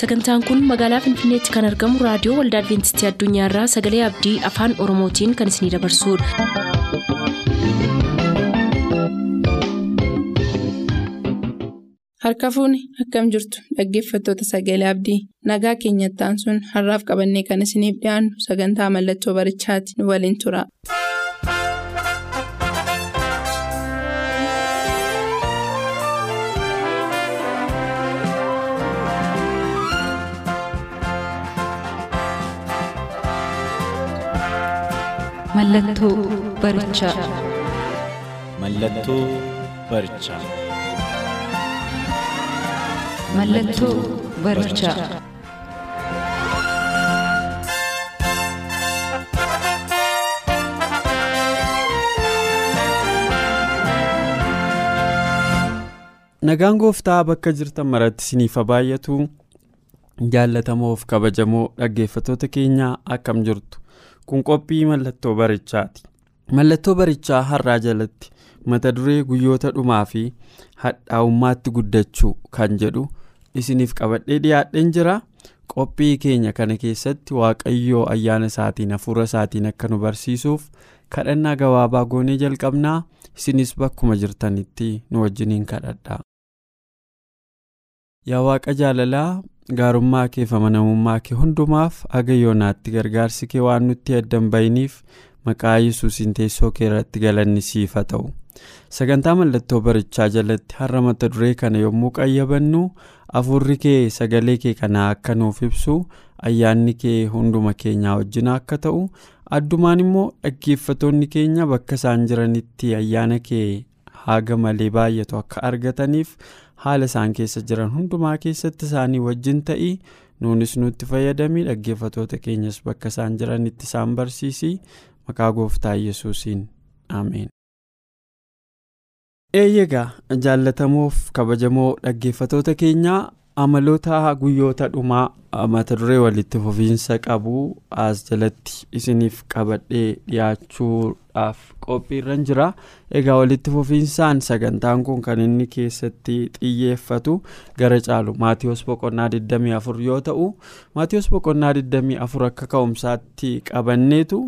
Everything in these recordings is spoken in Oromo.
sagantaan kun magaalaa finfinneetti kan argamu raadiyoo waldaa adventistii addunyaarraa sagalee abdii afaan oromootiin kan isinidabarsudha. harka fuuni akkam jirtu dhaggeeffattoota sagalee abdii nagaa keenyattaan sun har'aaf qabannee kan isiniif dhiyaannu sagantaa mallattoo barichaati nu waliin tura. Mallattoo barichaa. Mallattoo barichaa. Mallattoo barichaa. Nagaan gooftaa bakka jirtan maratti isiniif baay'atu jaallatamoof kabajamoo dhaggeeffattoota keenyaa akkam jirtu kun qophii mallattoo barichaati. Mallattoo barichaa har'aa jalatti mata duree guyyoota dhumaa fi hadhaa'ummaatti guddachuu kan jedhu isiniif qabadhee dhiyaadheen jira. Qophii keenya kana keessatti waaqayyoo ayyaana isaatiin hafuura isaatiin akka nu barsiisuuf kadhannaa gabaabaa goonee jalqabnaa isinis bakkuma jirtanitti nu wajjiniin kadhadha. Yaa waaqa jaalalaa gaarummaa kee fi amanamummaa kee hundumaaf aga yoonaatti gargaarsi kee waan nutti addan bayiniif maqaa yesuusiin teessoo kee irratti galanni siif haa ta'u. Sagantaa mallattoo barichaa jalatti har'a mata duree kana yommuu qayyabannu afurri kee sagalee kee kanaa akka nuuf ibsu ayyaanni kee hunduma keenyaa wajjin akka ta'u addumaan immoo dhaggeeffatoonni keenya bakka isaan jiranitti ayyaana kee haga malee baay'atu akka argataniif haala isaan keessa jiran hundumaa keessatti isaanii wajjin ta'ii nuunis nutti fayyadamii dhaggeeffatoota keenyas bakka isaan jiranitti isaan barsiisii. Maqaa gooftaa yesuusiin. Ameen. eeyyegaa jaallatamoof kabajamoo dhaggeeffatoota keenyaa amaloota guyyoota dhumaa mata duree walitti fufiinsa qabu as jalatti isiniif qabadhee dhiyaachuudhaaf qophiirran jira. Egaa walitti fufiinsaan sagantaan kun kan inni keessatti xiyyeeffatu gara caalu maatiyoos boqonnaa 24 yoo ta'u maatiyoos boqonnaa 24 akka ka'umsaatti qabanneetu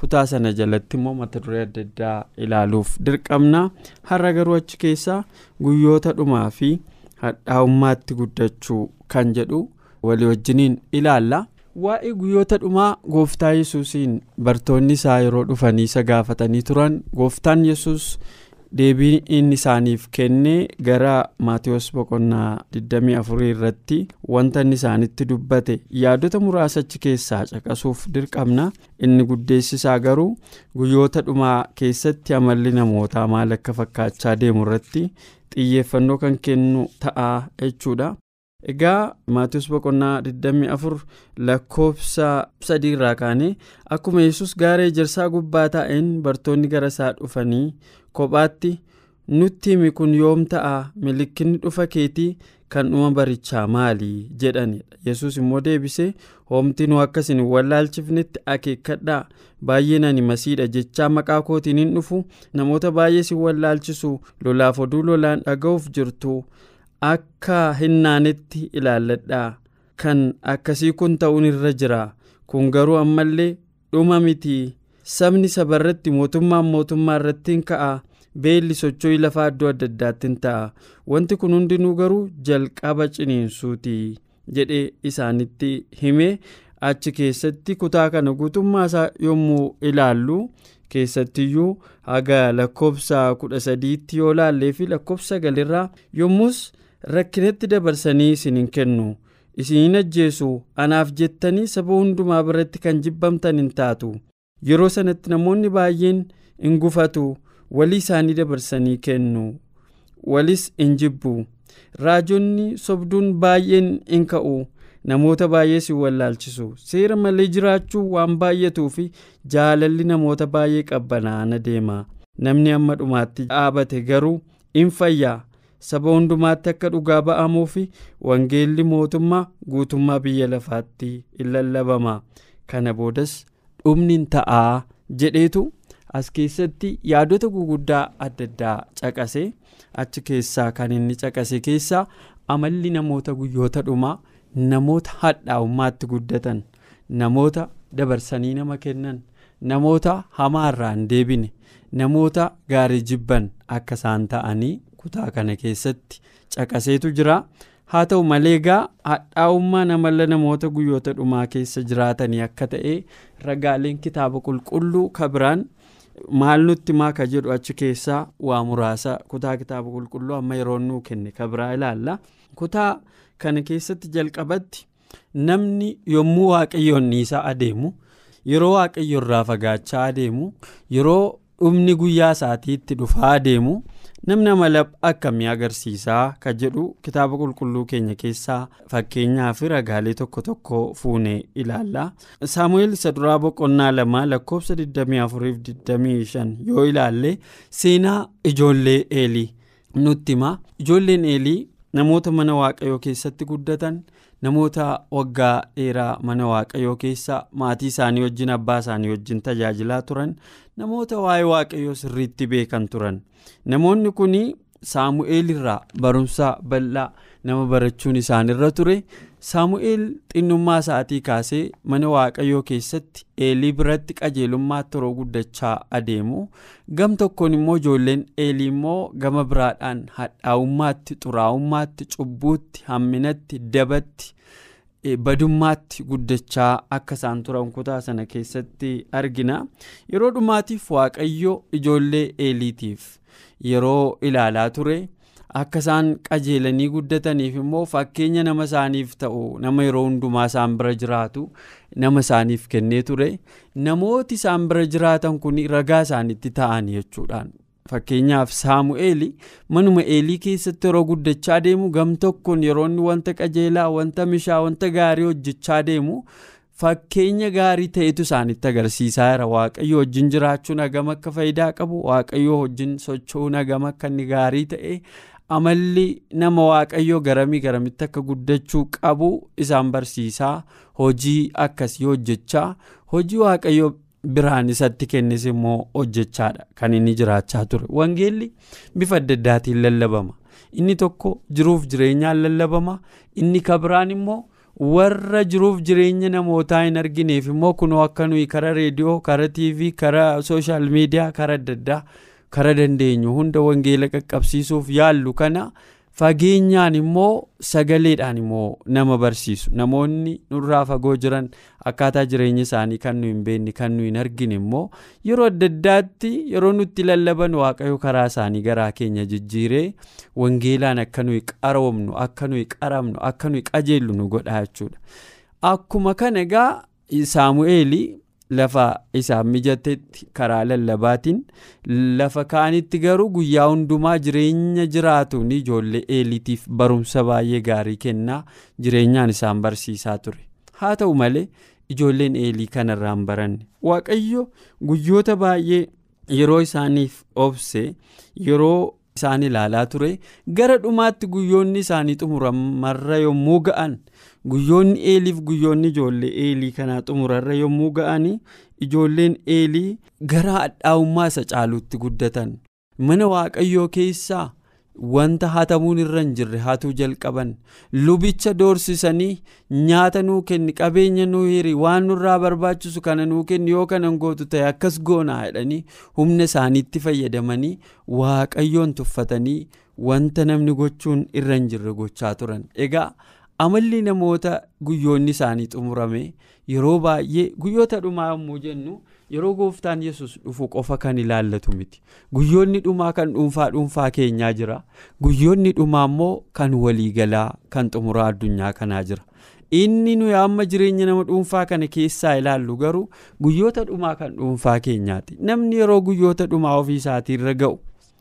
kutaa sana jalatti immoo mata duree adda addaa ilaaluuf dirqamna. Har'a garuu achi keessaa guyyoota dhumaa fi hadhaa'ummaatti guddachuu kan jedhu walii wajjiniin ilaalla. Waa'ee guyyoota dhumaa gooftaa yesuusiin bartoonni isaa yeroo dhufanii isa gaafatanii turan gooftaan yesus deebii inni isaaniif kennee gara maatiyoos boqonnaa 24 irratti wanta inni isaanitti dubbate yaadota muraasa achi keessaa caqasuuf dirqamna. Inni guddeessisaa garuu guyyoota dhumaa keessatti amalli namootaa maal akka fakkaachaa deemu irratti xiyyeeffannoo kan kennu ta'a jechuudha. Egaa Maatiyoos boqonnaa 24 lakkoofsa sadii irraa kaanee akkuma yesus gaara ejersaa gubbaa taa'een bartoonni gara isaa dhufanii kophaatti nutti himi kun yoom ta'a milikinni dhufa keetii kan dhuma barichaa maali jedhanidha yesus immoo deebisee hoomtinuu akkasin wallaalchifnetti akeekkadhaa. Baay'een ani masiidha jechaa maqaa kootiin hin dhufu. Namoota baay'ee si wallaalchisu. Lolaaf oduu lolaan dhaga'uuf jirtu. akka hinnaanetti ilaalladhaa. Kan akkasii kun ta'uun irra jira. Kun garuu ammallee dhuma miti sabni sabarratti mootummaan mootummaa irratti hin ka'a beelli socho'ii lafaa iddoo adda addaatti hin ta'a. Wanti kun hundinuu garuu jalqaba ciniinsuuti jedhee isaanitti himee achi keessatti kutaa kana guutummaa isaa yommuu ilaallu keessattiyyuu haga lakkoofsa kudha sadiitti yoo laallee fi lakkoofsa galirraa yommus. rakkinatti dabarsanii isin hin kennu. Isin ajjeesu anaaf jettanii saba hundumaa biratti kan jibbamtan hin taatu. Yeroo sanatti namoonni baay'een hin gufatu walii isaanii dabarsanii kennu. Walis hin jibbu. Raajonni sobduun baay'een hin ka'u. Namoota baay'ee si wallaalchisu. Seera malee jiraachuu waan baay'atuu fi jaalalli namoota baay'ee qabbanaa'ana deema. Namni amma dhumaatti dhaabate garuu in fayyaa. saba hundumaatti akka dhugaa ba'amuu fi wangeelli mootummaa guutummaa biyya lafaatti in lallabama. Kana boodas dhumni hin ta'aa jedheetu as keessatti yaadota guguddaa adda addaa caqase achi keessaa kan inni caqase keessaa amalli namoota guyyoota dhumaa namoota hadhaa'ummaatti guddatan namoota dabarsanii nama kennan namoota hamaarraa hin deebine namoota gaarii jibban akka isaan ta'anii kutaa kana keessatti caqaseetu jira. Haa ta'u malee egaa hadhaa'ummaan amala namoota guyyoota dhumaa keessa jiraatanii akka ta'e ragaaleen kitaaba qulqulluu kabiraan maal nutti maaka jedhu achi keessaa waa muraasa. Kutaa kitaaba qulqulluu amma yeroo nuu kenne. Kabiraa ilaalla. Kutaa kana keessatti jalqabatti namni yommuu waaqayyoon isaa adeemu yeroo waaqayyo irraa fagaachaa adeemu yeroo dhumni guyyaa isaatiitti dhufaa adeemu namni amala akkamii agarsiisaa ka jedhu kitaaba qulqulluu keenya keessaa fakkeenyaa fi ragaalee tokko tokko fuunee ilaalla. Saamu'eel isa duraa boqonnaa lamaa lakkoofsa 24-25 yoo ilaalle seenaa ijoollee eelii nutti hima ijoolleen eelii namoota mana waaqayyoo keessatti guddatan namoota waggaa dheeraa mana waaqayyoo keessa maatii isaanii wajjin abbaa isaanii wajjin tajaajilaa turan namoota waa'ee waaqayyoo sirriitti beekan turan. Namoonni kun saamu'eel irraa barumsa bal'aa nama barachuun isaanirra ture saamu'eel xinnummaa isaatii kaasee mana waaqayyoo keessatti eelii biratti qajeelummaatti yeroo guddachaa adeemu. Gam tokkoon immoo ijoolleen eelii immoo gama biraadhaan hadhaa'ummaatti xuraa'ummaatti cubbuutti hamminatti dabatti badummaatti guddachaa akka isaan turan kutaa sana keessatti argina. Yeroo dhumaatiif waaqayyo ijoollee eeliitiif yeroo ilaalaa ture akka isaan qajeelanii guddataniif immoo fakkeenya nama isaaniif ta'u nama yeroo hundumaa isaan bira jiraatu nama isaaniif kennee ture. Namooti isaan bira jiraatan kun ragaa isaanitti ta'an jechuudhaan. Fakkeenyaaf saamu'eel manuma eelii keessatti yeroo guddachaa deemu gam tokkoon yeroo inni wanta qajeelaa wanta mishaa wanta gaarii hojjechaa deemu fakkeenya gaarii ta'etu isaanitti agarsiisaa jira. Waaqayyo wajjin jiraachuun hagam akka faayidaa qabu waaqayyo wajjin socho'uun hagam akka inni gaarii ta'e amalli nama waaqayyoo garamii garamitti akka guddachuu qabu isaan barsiisaa hojii akkasii hojjechaa hojii waaqayyoo biraan isatti kennis immoo hojjechaadha. Kan inni jiraachaa ture. Wangeelli bifa adda addaatiin lallabama. Inni tokko jiruuf jireenyaan lallabama. Inni kabiraan immoo warra jiruuf jireenya namootaa hin argineef immoo kunoo akka nuyi kara reediyoo kara tiivii kara sooshaal miidiyaa kara adda addaa kara dandeenyu hunda wangeela qaqqabsiisuuf yaallu kana fageenyaan immoo sagaleedhaan immoo nama barsiisu. Namoonni nurraa fagoo jiran akkaataa jireenya isaanii kan nu hin beekne kan nu hin argine immoo yeroo adda addaatti yeroo nutti lallaban waaqayyo karaa isaanii garaa keenya jijjiiree wangeelaan akka nuyi qaroomnu akka nuyi qaramnu akka nuyi qajeellu nu godha jechuudha. Akkuma kana egaa saamu'eeli lafa isaan mijatetti karaa lallabaatiin lafa kaanitti garuu guyyaa hundumaa jireenya jiraatuun ijoollee. Eeliitiif barumsa baay'ee gaarii kennaa jireenyaan isaan barsiisaa ture. Haa ta'u malee ijoolleen eelii kanarraa hin baranne. Waaqayyo guyyoota baay'ee yeroo isaaniif obse yeroo isaan ilaalaa ture gara dhumaatti guyyoonni isaanii xumuramarra yommuu ga'an guyyoonni eeliif guyyoonni ijoollee eelii kanaa xumurarra yommuu ga'an ijoolleen eelii gara hadhaa'ummaa isa caaluutti guddatan. Mana waaqayyoo keessaa wanta hatamuun irra hin jirre hatuu jalqaban. Lubicha doorsisanii nyaata nuu kenni qabeenya nuu hiri waan nurraa barbaachisu kana nuu kenni yoo kanan gootu ta'e akkas goonaa jedhanii humna isaaniitti fayyadamanii waaqayyoon tuffatanii wanta namni gochuun irra hin jirre gochaa turan. Egaa amalli namoota guyyoonni isaanii xumurame yeroo baay'ee guyyoota dhumaa yommuu jennu yeroo gooftaan yesus dhufu qofa kan ilaallatu miti. Guyyoonni dhumaa kan dhuunfaa dhuunfaa keenyaa jira. Guyyoonni dhumaa immoo kan waliigalaa kan xumuraa addunyaa kanaa jira. Inni nuyi amma jireenya nama dhuunfaa kana keessaa ilaallu garuu guyyoota dhumaa kan dhuunfaa keenyaati. Namni yeroo guyyoota dhumaa ofii isaatiirra ga'u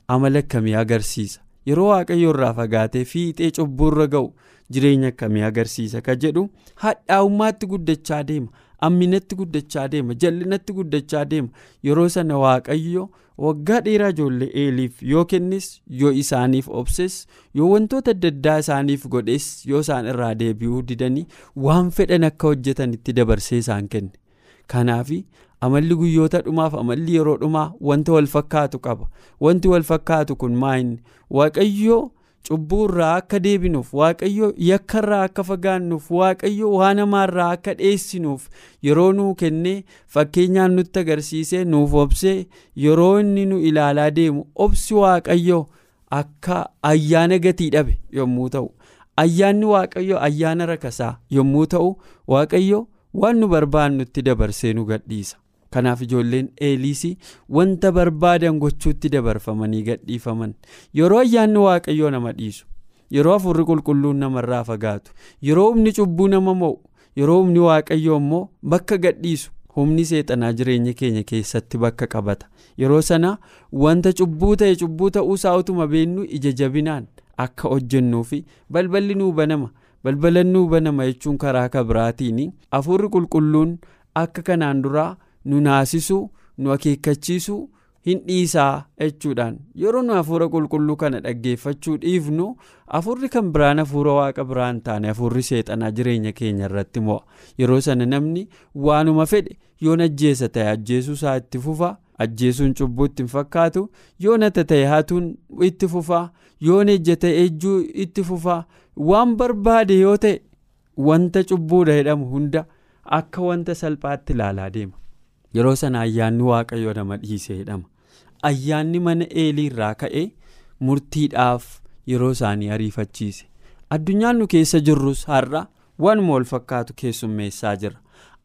amala akkamii agarsiisa? Yeroo waaqayyo irraa fagaatee fiixee cubbuurra ga'u jireenya akkamii agarsiisa ka jedhu hadhaa'ummaatti guddachaa deema amminatti guddachaa deema jallinatti guddachaa deema yeroo sana waaqayyo waggaa dheeraa ijoollee eeliif yoo kennis yoo isaaniif obses yoo wantoota adda addaa isaaniif godhes yoo isaan irraa deebi'uu didanii waan fedhan akka hojjetan itti dabarsee isaan kenne. Kanaaf amalli guyyoota dhumaaf amalli yeroo dhumaa wanta wal fakkaatu qaba. Wanti wal fakkaatu kun maayinni waaqayyo cubbuurraa akka deebinuuf waaqayyo yakkarraa akka fagaannuuf waaqayyo waan hamaarraa akka dheessinuuf yeroo nuu kennee fakkeenyaan nutti agarsiisee nuuf obsee yeroo inni nu ilaalaa deemu obsi waaqayyo akka ayyaana gatii dhabe yommuu ta'u ayyaanni waaqayyo ayyaana rakasaa yommuu ta'u waaqayyo waan nu barbaannutti dabarsee nu gadhiisa. Kanaaf ijoolleen eeliis wanta barbaadan gochuutti dabarfamanii gadhiifaman yeroo ayyaanni waaqayyoo nama dhiisu yeroo hafuurri qulqulluun namarraa fagaatu yeroo humni cubbuu nama mo'u yeroo humni waaqayyoo immoo bakka gadhiisu humni seexanaa jireenya keenya keessatti bakka qabata yeroo sana wanta cubbuu ta'e cubbuu ta'uusaa utuma beennu ija jabinaan akka hojjennuufi balballi nuu banama balbalan nuu banama jechuun karaa kabiraatiin hafuurri qulqulluun akka kanaan duraa. Nu naasisuu nu akeekkachiisuu hin dhiisaa jechuudhaan yeroo nu hafuura qulqulluu kana dhaggeeffachuu dhiifnu hafuurri kan biraan hafuura waaqa biraan taane hafuurri seexanaa jireenya keenya irratti mo'a yeroo sana namni waanuma fedhe yoon ajjeesa ta'e ajjeesuu isaa itti fufa ajjeesuun cubbuu itti hin fakkaatu yoon hata ta'e hatuun itti fufaa yoon ejja ejjuu itti fufaa waan barbaade yoo ta'e wanta cubbuudha jedhamu hunda akka wanta salphaatti ilaalaa deema. Yeroo sana ayyaanni waaqayyo nama dhiisee jedhama ayyaanni mana eelii irraa ka'ee murtiidhaaf yeroo isaanii ariifachiise. Addunyaan nu keessa jirrus har'a waanuma wal fakkaatu keessummeessaa jira?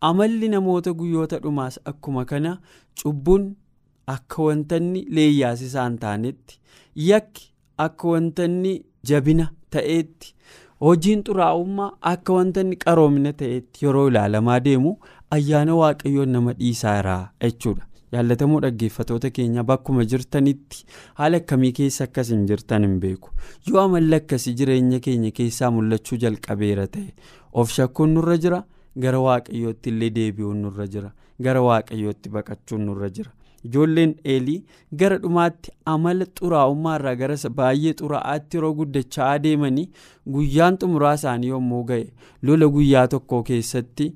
Amalli namoota guyyoota dhumaas akkuma kana cubbuun akka wantanni leeyyaasisaa hin taanetti yakki akka wantanni jabina ta'eetti hojiin xuraa'ummaa akka wantanni qaroomina ta'etti yeroo ilaalamaa deemu ayyaana waaqayyoon nama dhiisaa jechuudha. Jaallatamoo dhaggeeffatoota keenya bakkuma jirtanitti haala akkamii keessa akkas hin jirtan hin beeku. Yoo amalli akkasii jireenya keenya keessaa mul'achuu jalqabeera ta'e of shakkuun nurra jira gara waaqayyootti illee deebi'uun nurra jira gara waaqayyootti baqachuun nurra jira. Ijoolleen eelii gara dhumaatti amala xuraa'ummaa irraa gara baay'ee xuraa'aatti yeroo guddachaa adeemanii guyyaan xumuraa isaanii yommuu ga'e lola guyyaa tokko keessatti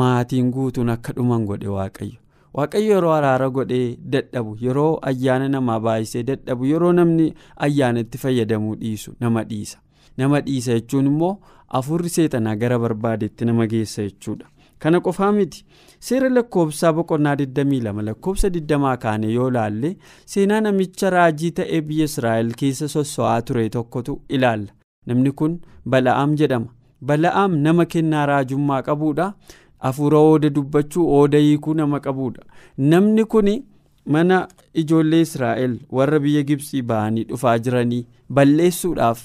maatiin guutuun akka dhuman godhe waaqayyo? Waaqayyo yeroo araara godhee dadhabu yeroo ayyaana namaa baay'isee dadhabu yeroo namni ayyaanatti fayyadamuu dhiisu nama dhiisa. Nama dhiisa jechuun immoo hafuurri seexanaa gara barbaadetti nama geessa jechuudha. kana qofaa miti. Seera lakkoofsaa boqonnaa 22 lakkoofsa 20 kaane yoo laalle seenaa namicha raajii ta'ee biyya israa'el keessa sosso'aa ture tokkotu ilaalla. Namni kun bala'aam jedhama. Bala'aam nama kennaa raajummaa qabuudha hafuura ooda dubbachuu ooda hiikuu nama qabuudha namni kun mana ijoollee israa'el warra biyya gibsii ba'anii dhufaa jiranii balleessuudhaaf.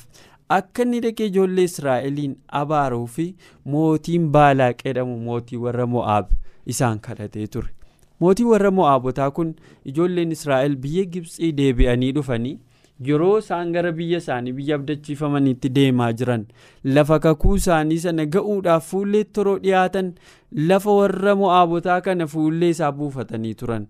akka inni dhaqee ijoollee israa'eliin abaaruu fi mootiin baalaaq jedhamu mootii warra mo'aab isaan kadhatee ture mootii warra mo'aabotaa kun ijoolleen israa'el biyya gibsii deebi'anii dhufanii yeroo isaan gara biyya isaanii biyya abdachiifamaniitti deemaa jiran lafa kakuu isaanii sana ga'uudhaaf fuulleetti yeroo dhiyaatan lafa warra mo'aabotaa kana fuullee isaa buufatanii turan.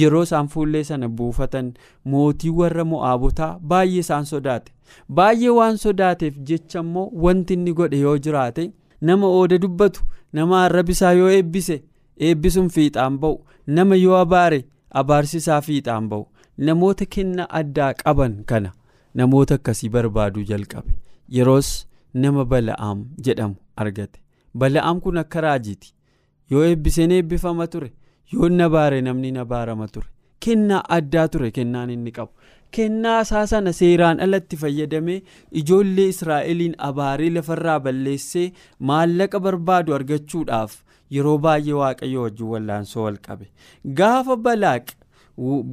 yeroo isaan fuullee sana buufatan mootii warra mo'aabotaa baay'ee isaan sodaate. Baay'ee waan sodaateef jecha immoo wanti inni godhe yoo jiraate nama ooda dubbatu nama arrabisaa yoo eebbise eebbisuun fiixaan ba'u. Nama yoo abaare abaarsisaa fiixaan ba'u namoota kennaa addaa qaban kana namoota akkasii barbaaduu jalqabe. Yeroos nama bala'aam jedhamu argate. Bala'aam kun akka raajiiti. Yoo eebbiseen eebbifama ture. yoo na baare namni na baarama ture kennaa addaa ture kennaan inni qabu. Kennaa isaa sana seeraan alatti fayyadamee ijoollee israa'eliin abaaree lafarraa balleessee maallaqa barbaadu argachuudhaaf yeroo baay'ee waaqayyo wajjin wallaansoo wal qabe. Gaafa balaaq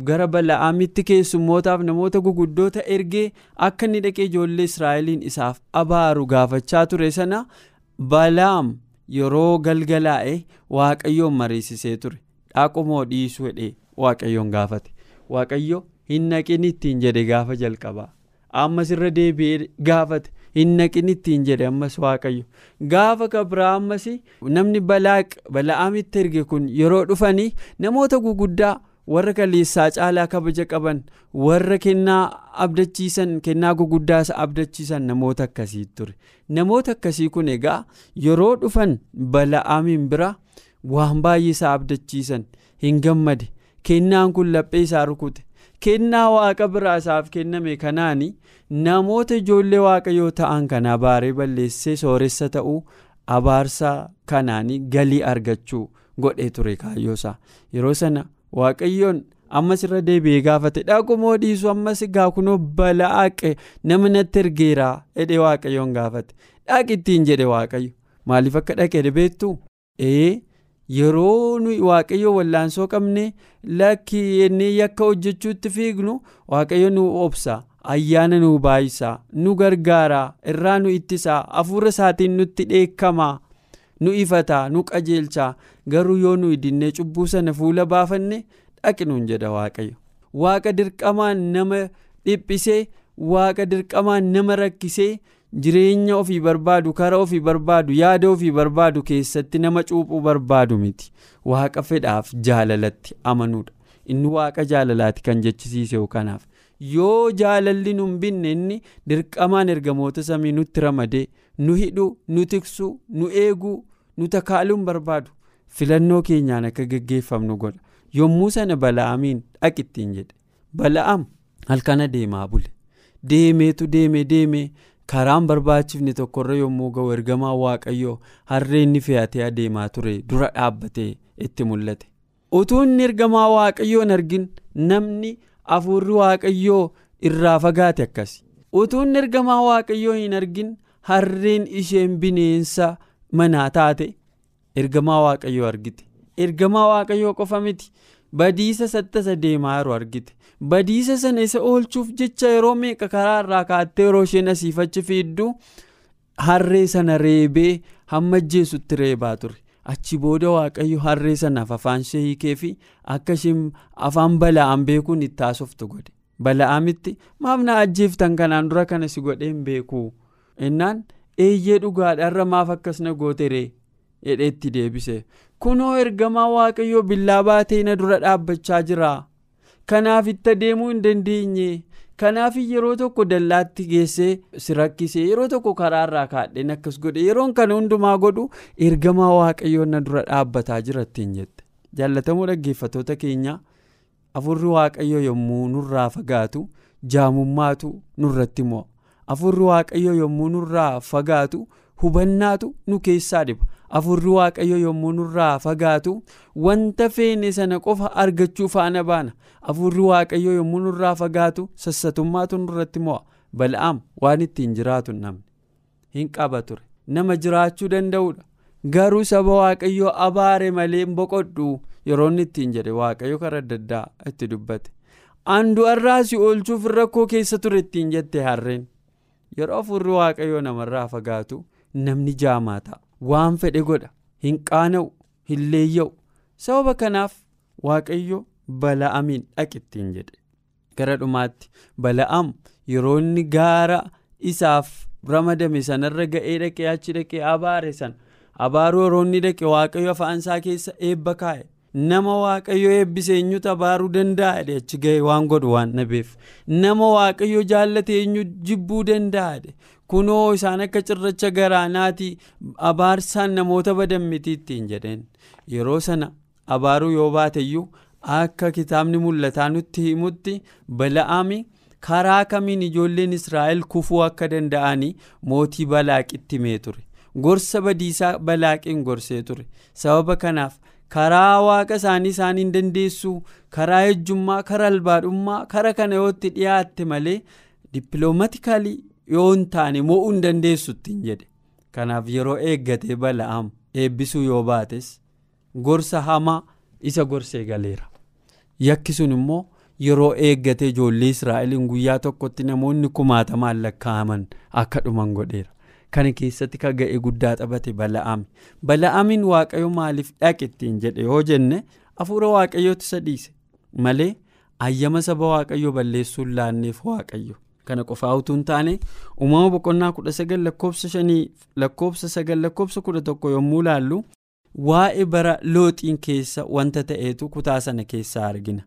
gara bala'aamitti keessummootaaf namoota guguddoota ergee akka inni dhaqee ijoollee israa'eliin isaaf abaaru gaafachaa ture sana balaam yeroo galgalaa'e waaqayyoon mariisisee ture. dhaaqumoo dhiisuu hedhee waaqayyoon gaafate. Waaqayyo hin naqin ittiin jedhe gaafa jalqabaa. Ammas irra deebi'ee gaafate. Hin naqin ittiin jedhe ammas waaqayyo. Gaafa kabraa ammas namni balaaq bala'aamitti erge kun yeroo dhufanii namoota guguddaa warra kaleessaa caalaa kabaja qaban warra kennaa abdachiisan kennaa guguddaas abdachiisan namoota akkasii ture. Namoota akkasii kun egaa yeroo dhufan bala'aamiin bira. waan baay'ee isaa abdachiisan hin gammade. Kennaan kun laphee isaa rukute. Kennaa waaqa biraa isaaf kenname kanaan namoota ijoollee waaqayyoo ta'an kana abaaree balleessee sooressa ta'uu abaarsaa kanaan galii argachuu godhee ture kaayyoosaa yeroo sana waaqayyoon ammas irra deebi'ee gaafate. Dhaqumoo dhiisu ammas gaa kunoo balaaqe nama natti ergeeraa jedhee waaqayyoon gaafate. Dhaq ittiin jedhe waaqayyo. Maaliif akka dhaqe beektu ee yeroo nuyi waaqayyo wallaansoo qabne lakki yennee yakka hojjechuutti fiignu waaqayyo nu obsa ayyaana nu baay'isaa nu gargaaraa irraa nu ittisaa hafuura isaatiin nutti dheekkamaa nu ifataa nu qajeelchaa garuu yoo nu idinnee cubbuu sana fuula baafanne dhaqinuun jedha waaqayyo. Waaqa dirqamaan nama dhiphisee waaqa dirqamaan nama rakkisee jireenya ofii barbaadu karaa ofii barbaadu yaada ofii barbaadu keessatti nama cuuphuu barbaadu miti. Waaqa fedhaaf jaalalatti amanuudha inni waaqa jaalalaati kan jechisiise kanaaf yoo jaalalli nu hin binne inni dirqamaan ergamoota samii nutti ramadee nu hidhuu nu tiksuu nu eeguu nu takaaluun barbaadu filannoo keenyaan akka geggeeffamnu godha. Yommuu sana bala'amiin dhaqittiin jedhe. Bala'am halkana deemaa bule. Deemeetu deeme deeme. Karaan barbaachifne tokkorra yommuu ga'u ergamaa waaqayyoo harree inni fe'atee adeemaa ture dura dhaabbatee itti mul'ate. Utuu inni ergamaa waaqayyoo hin argin namni hafuurri waaqayyoo irraa fagaate akkasi. Utuu inni ergamaa waaqayyoo hin argin harreen isheen bineensa manaa taate ergamaa waaqayyoo argite. Ergamaa waaqayyoo qofa miti. Badiisa sattasa deemaa yeroo argite. Badiisa sana isa oolchuuf jecha yeroo meeqa karaa irraa kaattee yeroo isheen asiifachi fiiddu harree sana reebee hamma ajjeesutti reebaa ture achi booda waaqayyo harree sanaaf afaan ishee fi akka isheen afaan bala'aan beekuun itti haasoftu godhe. Bala'aamitti maaf na ajjeeftan kanaan dura kana si godhee hin beeku. Innaan eeyyee dhugaadhaarra maaf akkas na gooteree jedheetti deebise. Kunoo ergamaa waaqayyoo billaa baatee na dura dhaabbachaa jira kanaaf itti adeemuu hin dandeenye kanaaf yeroo tokko dallaatti geessee si rakkisee yeroo tokko karaarraa kaadheen akkas godhe yeroon kana hundumaa godhu ergamaa waaqayyoo na dura dhaabbataa jira ittiin jette. Jaallatamoo dhaggeeffatoota keenya afurri waaqayyoo yommuu nurraa fagaatu jaamummaatu nurratti mo'a. Afurri waaqayyoo yommuu nurraa fagaatu hubannaatu nu keessaa dhiba afurri waaqayyo yommuu nurraa fagaatu wanta feene sana qofa argachuu faana baana. Afurri waaqayyo yommuu nurraa fagaatu sassatummaatu nurratti mo'a. Bal'aam waan ittiin jiraatu namni. Hin qaba ture. Nama jiraachuu danda'udha garuu saba waaqayyoo abaare malee boqodhu yeroo inni ittiin jedhe waaqayyo karaa adda addaa itti dubbate. Andu'arraa si oolchuuf rakkoo keessa ture ittiin jette harreen. Yeroo afurri waaqayyoo namarraa fagaatu namni jaamaa ta'a. Waan fedhe godha hin qaana'u hin leeyya'u. Sababa kanaaf waaqayyo bala'amiin dhaqittiin jedhe. Gara dhumaatti bala'am yeroo inni gaara isaaf ramadame sanarra ga'ee dhaqee achi dhaqee abaare sana abaaruu yeroo inni dhaqe waaqayyo afaan isaa keessa eebba kaa'e. Nama waaqayyo eebbise eenyutu abaaruu danda'a? Achi ga'e waan godhu waan dhabeef nama waaqayyo jaallate eenyu jibbuu danda'a kunoo isaan akka cirracha garaanaati abaarsaan namoota badan miti ittiin jedheen. Yeroo sana abaaruu yoo baateyyuu akka kitaabni mul'ataa nutti himutti bala'aami karaa kamiin ijoolleen israa'el kufuu akka danda'anii mootii balaaqitti himee ture. Gorsa badiisaa balaaqiin gorsee ture. Sababa kanaaf karaa waaqa isaanii isaan hin dandeessu karaa ejjummaa karaa albaadhummaa karaa kana yootti dhiyaatte malee dippiloomatikaalii yoo hin taane mo'uu hin dandeessu ittiin jedhe. Kanaaf yeroo eeggatee bala'am eebbisuu yoo baates gorsa hamaa isa gorsee galeera. Yakki sun immoo yeroo eeggatee ijoollee israa'eliin guyyaa tokkotti namoonni kumaatamaan lakkaa'aman akka dhuman godheera. Kana keessatti ka ga'e guddaa taphate bala'ami bala'amiin waaqayyo maaliif dhaqe ittiin jedhe yoo jenne hafuura waaqayyootti isa malee ayyama saba waaqayyo balleessuun laanneef waaqayyo. Kana qofaa utuu hin taane uumama boqonnaa kudha sagal lakkoofsa shanii lakkoofsa sagal lakkoofsa kudha tokko yommuu laallu waa'ee bara looxiin keessa wanta ta'eetu kutaa sana keessaa argina.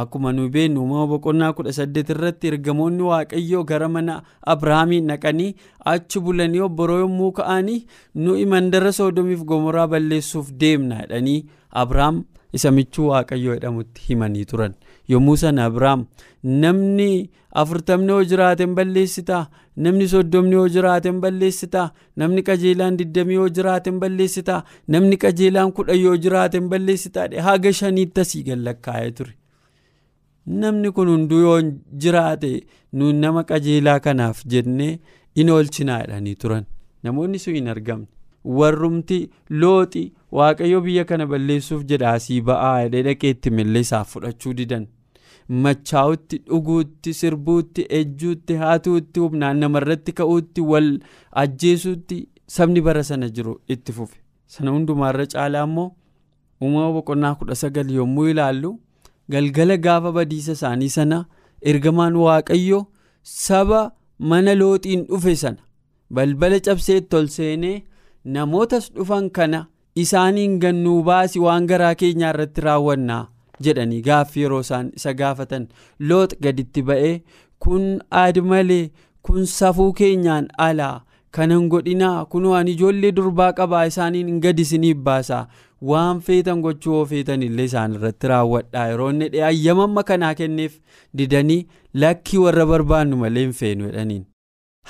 Akkuma nu beeknu uumama boqonnaa kudha saddeet irratti ergamoonni waaqayyoo gara mana abrahaamiin naqanii achi bulanii obboroo yommuu ka'anii nuyi mandara soodomiif gomoraa balleessuuf deemna jedhanii abrahaam isa michuu waaqayyoo jedhamutti himanii turan yommuu sana Abiraam namni afurtamni yoo jiraate hin balleessitaa? Namni soddomni yoo jiraate hin balleessitaa? Namni qajeelaan digdamii yoo jiraate hin balleessitaa? Namni qajeelaan kudhan yoo jiraate hin balleessitaa? Haga shaniitti asii gallakkaa'ee ture. namni kun hunduu yoo jiraate nuun nama qajeelaa kanaaf jennee in oolchinaa turan. Namoonni sun hin argamne warrumti looxi waaqayyo biyya kana balleessuuf jedha asii ba'aa jedhee dhaqeetti millee isaaf fudhachuu didan machaa'utti dhuguutti sirbuutti ejjuutti haatuutti humnaan namarratti ka'uutti wal ajjeesuutti sabni bara sana jiru itti fufe sana hundumaarra caalaa immoo uumama boqonnaa kudha sagal yommuu ilaallu. galgala gaafa badiisa isaanii sana ergamaan waaqayyo saba mana looxiin dhufe sana balbala cabseetti ol seenee namootas dhufan kana isaaniin gannuu baasi waan garaa keenyaa irratti raawwannaa jedhanii gaaffii yeroo isaan isa gaafatan. Loox gaditti ba'ee kun aad malee kun safuu keenyaan alaa kanan godhinaa kunoo ani ijoollee durbaa qabaa isaaniin gadi isiniif baasaa waan feetan gochuu yoo feetan illee isaan irratti raawwadhaa. Yeroo inni dhiyee ayyamamma kanaa kenneef didanii lakkii warra barbaannu malee hin feenu jedhaniin.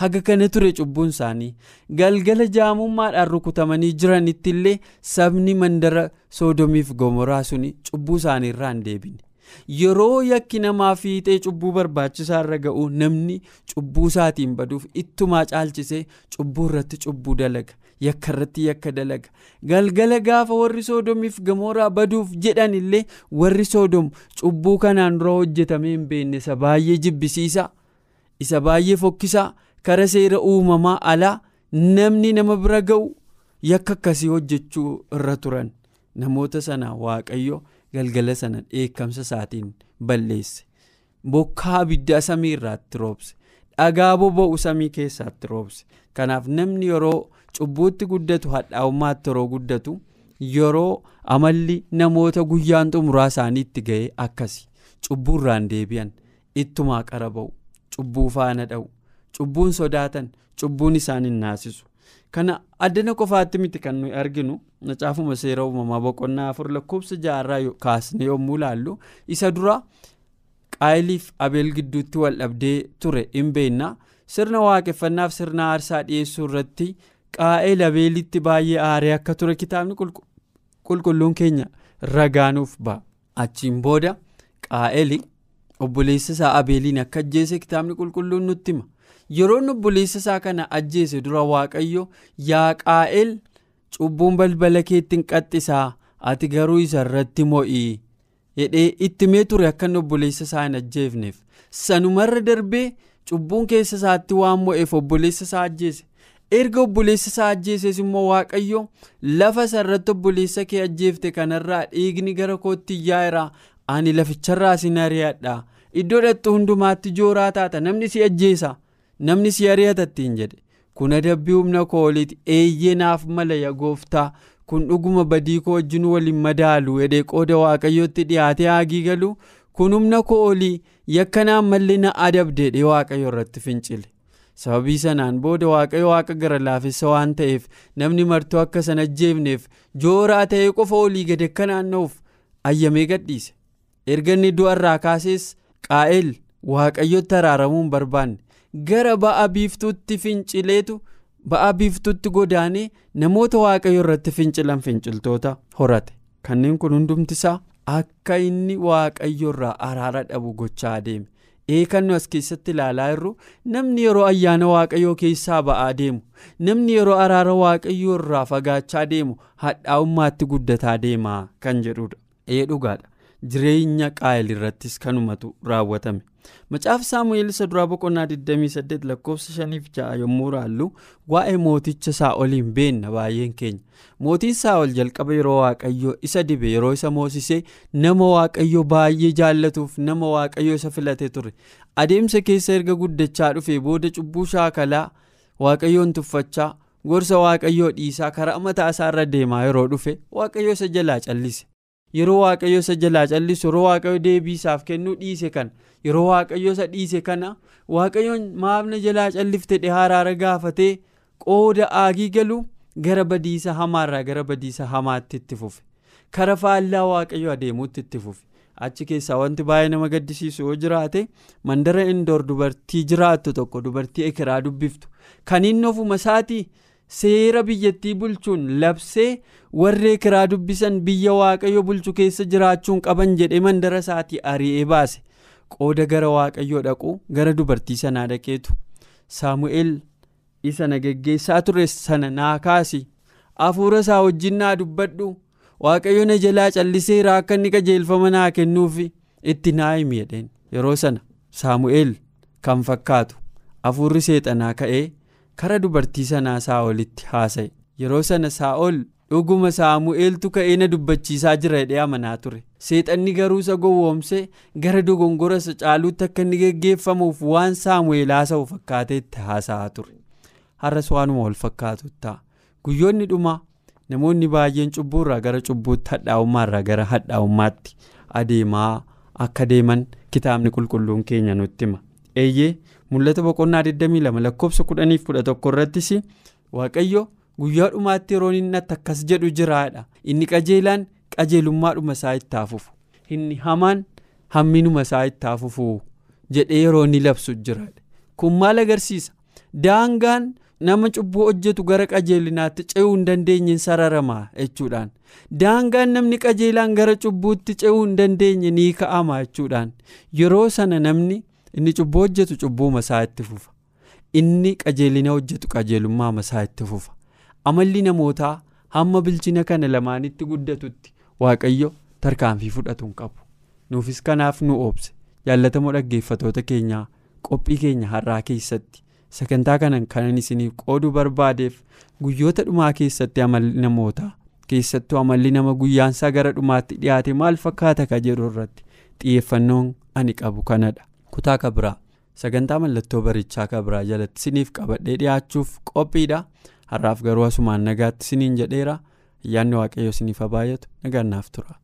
Haga kana ture cubbuun isaanii galgala jaamummaadhaan rukutamanii jiranitti illee sabni mandara soodomiif gomoraa suni cubbuu isaanii irraa hin deebine. yeroo yakki namaa fiixee cubbuu barbaachisaa irra ga'u namni cubbuu isaatiin baduuf ittumaa caalchisee cubbuu irratti cubbuu dalaga yakka irratti yakka dalaga galgala gaafa warri soodomiif gamoraa baduuf jedhan illee warri soodom cubbuu kanaan dura hojjetamee hin beekne isa baay'ee jibbisiisa isa baay'ee fokkisaa kara seera uumamaa alaa namni nama bira ga'u yakka akkasii hojjechuu irra turan. Namoota sana waaqayyo. galgala sana dheekkamsa isaatiin balleesse. Bokkaa abiddaa samii irraatti roobse. Dhagaa boba'u samii keessaatti roobse. Kanaaf namni yeroo cubbuutti guddatu hadhaa'ummaatti yeroo guddatu yeroo amalli namoota guyyaan xumuraa isaaniitti ga'e akkasi cubbuu irraan deebi'an. Ittumaa qara ba'u. Cubbuu faana dha'u cubbuun sodaatan cubbuun isaan hin naasisu. kana addana qofaatti miti kan nuyi arginu macaafuma seera uumamaa boqonnaa afur lakkoofsa jaarraa kaasne yommuu laallu isa dura qaayiliif abeel gidduutti wal dhabdee ture hin beekna sirna waaqeffannaaf sirna aarsaa dhiyeessuu irratti qaa'eel abeelitti baay'ee aaree akka ture kitaabni qulqulluun keenya ragaanuuf ba'a achiin booda qaa'eel obboleessa isaa abeeliin akka ajjeese kitaabni qulqulluun nutti hima. Yeroo obboleessa isaa kana ajjeese dura waaqayyo yaa qaa'el cubbuun balbala keetti hin qaxxisaa ati garuu isa irratti mo'ii jedhee itti mee ture akka obboleessa isaa hin ajjeefneef. Sanumarra darbee cubbuun keessa isaatti waan mo'eef obboleessa isaa ajjeese. Erga obboleessa isaa ajjeeses immoo waaqayyo lafa isarratti obboleessa kee ajjeefte kanarraa dhiigni gara kootti yaa'eera ani laficharraa sin ari'adha iddoo dhattu hundumaatti jooraa taata. Namni si ajjeesa. Namni si ari'atattiin jedhe kun adabbii humna koo oliiti eeyyee naaf mala yaa gooftaa kun dhuguma badii koo wajjin waliin madaalu jedhee qooda waaqayyootti dhiyaatee haagii galu kun humna koo olii yakkanaan malli na adabdeedhe waaqayyo irratti fincile. Sababii sanaan booda waaqayyo waaqa gara laafessa waan ta'eef namni martuu akka sana ajjeefneef jooraa ta'ee qofa olii gad akka naanna'uuf ayyamee gadhiise erga inni du'arraa kaasees qaa'el waaqayyotti araaramuu hin barbaanne. Gara ba'a biiftuutti fincileetu ba'a biiftuutti godaanee namoota waaqayyo irratti fincilan finciltoota horate. Kanneen kun hundumtisaa akka inni waaqayyo irraa araara dhabu gochaa adeeme eekannu as keessatti ilaalaa jirru namni yeroo ayyaana waaqayyoo keessaa ba'aa deemu namni yeroo araara waaqayyoo irraa fagaachaa deemu hadhaa'ummaatti guddataa deemaa kan jedhudha. Ee dhugaadha jireenya qaa'el irrattis kanumatu raawwatame. Macaafa saamu'eel isa duraa boqonnaa 28 lakkoofsa 5-6 yommuu raallu waa'ee mooticha saa'oliin beenna baay'een keenya mootiin saa'ol jalqaba yeroo waaqayyo isa dibe yeroo isa moosisee nama waaqayyo baay'ee jaallatuuf nama waaqayyo isa filate ture adeemsa keessa erga guddachaa dhufe booda cubbuu shaakalaa waaqayyoon tuffachaa gorsa waaqayyoo dhiisaa karaa mataa isaarra deemaa yeroo dhufe waaqayyo isa jalaa callise. Yeroo waaqayyo isa jalaa callisu yeroo waaqayyo deebii isaaf kennuu dhiise kana. Yeroo waaqayyo isa dhiise kana waaqayyoon maafna jalaa callifte araara gaafatee qooda aagii galu gara badiisa hamaarraa gara badiisa hamaatti itti fufe. Kara faallaa waaqayyo adeemuutti itti fufe. Achi keessaa wanti baay'ee nama gaddisiisu yoo jiraate mandara indoor dubartii jiraattu tokko dubartii ekeraa dubbiftu. Kan inni ofuma isaatii seera biyyattii bulchuun labsee warri ekeraa dubbisan biyya waaqayyo bulchu keessa jiraachuun qaban jedhee mandara isaatii ari'ee baase. Qooda gara waaqayyoo dhaqu gara dubartii sanaa dhaqeetu. Saamu'eel isa na geggeessaa ture sana naa kaasi. Hafuura isaa wajjin naa dubbadhu. Waaqayyo na jalaa calliseera akka inni qajeelfama naa kennuufi itti naa himi jedheen yeroo sana saamu'eel kan fakkaatu. Hafuurri seexanaa ka'ee kara dubartii sanaa saa'olitti haasa'e. Yeroo sana saa'ol dhuguma saamu'eeltu ka'ee na dubbachiisaa jira jedhee amanaa ture. Seexanni garuu isa gowwoomse gara dogongora isa caaluutti akka inni geggeeffamuuf waan saamu'eel haasa'u fakkaatee itti haasa'aa ture. Har'as waanuma wal fakkaatu ta'a guyyoonni dhumaa namoonni baay'een cubbuurraa gara cubbuutti hadhaa'ummaarraa gara hadhaa'ummaatti adeemaa akka deeman kitaabni qulqulluun keenya nutti hima. Eeyyee mul'ata boqonnaa 22 lakkoofsa 11 irrattis waaqayyo guyyaa dhumaatti yeroo inni akkas jedhu jiraadha. Inni qajeelaan qajeelummaadhuma isaa itti hafufu inni hamaan hamminuma isaa itti hafufu jedhee yeroo inni labsu jiraadha kun maal agarsiisa? Daangaan nama cubbuu hojjetu gara qajeelinaatti ce'uu hin dandeenye sararamaa jechuudhaan. Daangaan namni qajeelaan gara cubbuutti ce'uu hin dandeenye ni ka'ama jechuudhaan. Yeroo sana namni inni cubbuu hojjetu cubbuuma isaa itti fufa. Inni qajeelina hojjetu qajeelummaama isaa itti fufa. Amalli namootaa hamma bilchina kana lamaanitti guddatutti waaqayyo tarkaanfii fudhatu hin qabu. Nuufis kanaaf nu oobse. Jaallatamoo dhaggeeffatoota keenyaa qophii keenya har'aa keessatti. sagantaa kanan kanan isiniif qooduu barbaadeef guyyoota dhumaa keessatti amalli namootaa keessattuu amalli nama guyyaansaa gara dhumaatti dhiyaate maal fakkaata ka jedhu irratti xiyyeeffannoon ani qabu kanadha kutaa kabiraa sagantaa mallattoo barichaa kabiraa jalatti isiniif qabadhee dhiyaachuuf qophiidha. Har'aaf garuu asumaan nagaatti isiniin jedheera. Ayyaanni waaqayyo isiniif haa baay'atu nagaannaaf tura.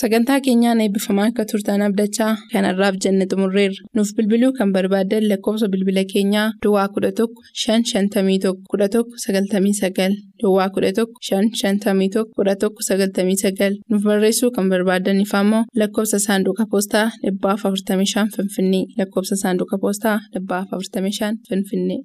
Sagantaa keenyaan eebbifamaa akka turtan abdachaa kanarraaf jenne xumurreerra. Nuuf bilbiluu kan barbaaddan lakkoofsa bilbila keenyaa Duwwaa 11 551 11 99 Duwwaa 11 551 11 99 nuuf barreessuu kan barbaadaniif ammoo lakkoofsa saanduqa poostaa 45 Finfinnee lakkoofsa saanduqa poostaa 45 Finfinnee.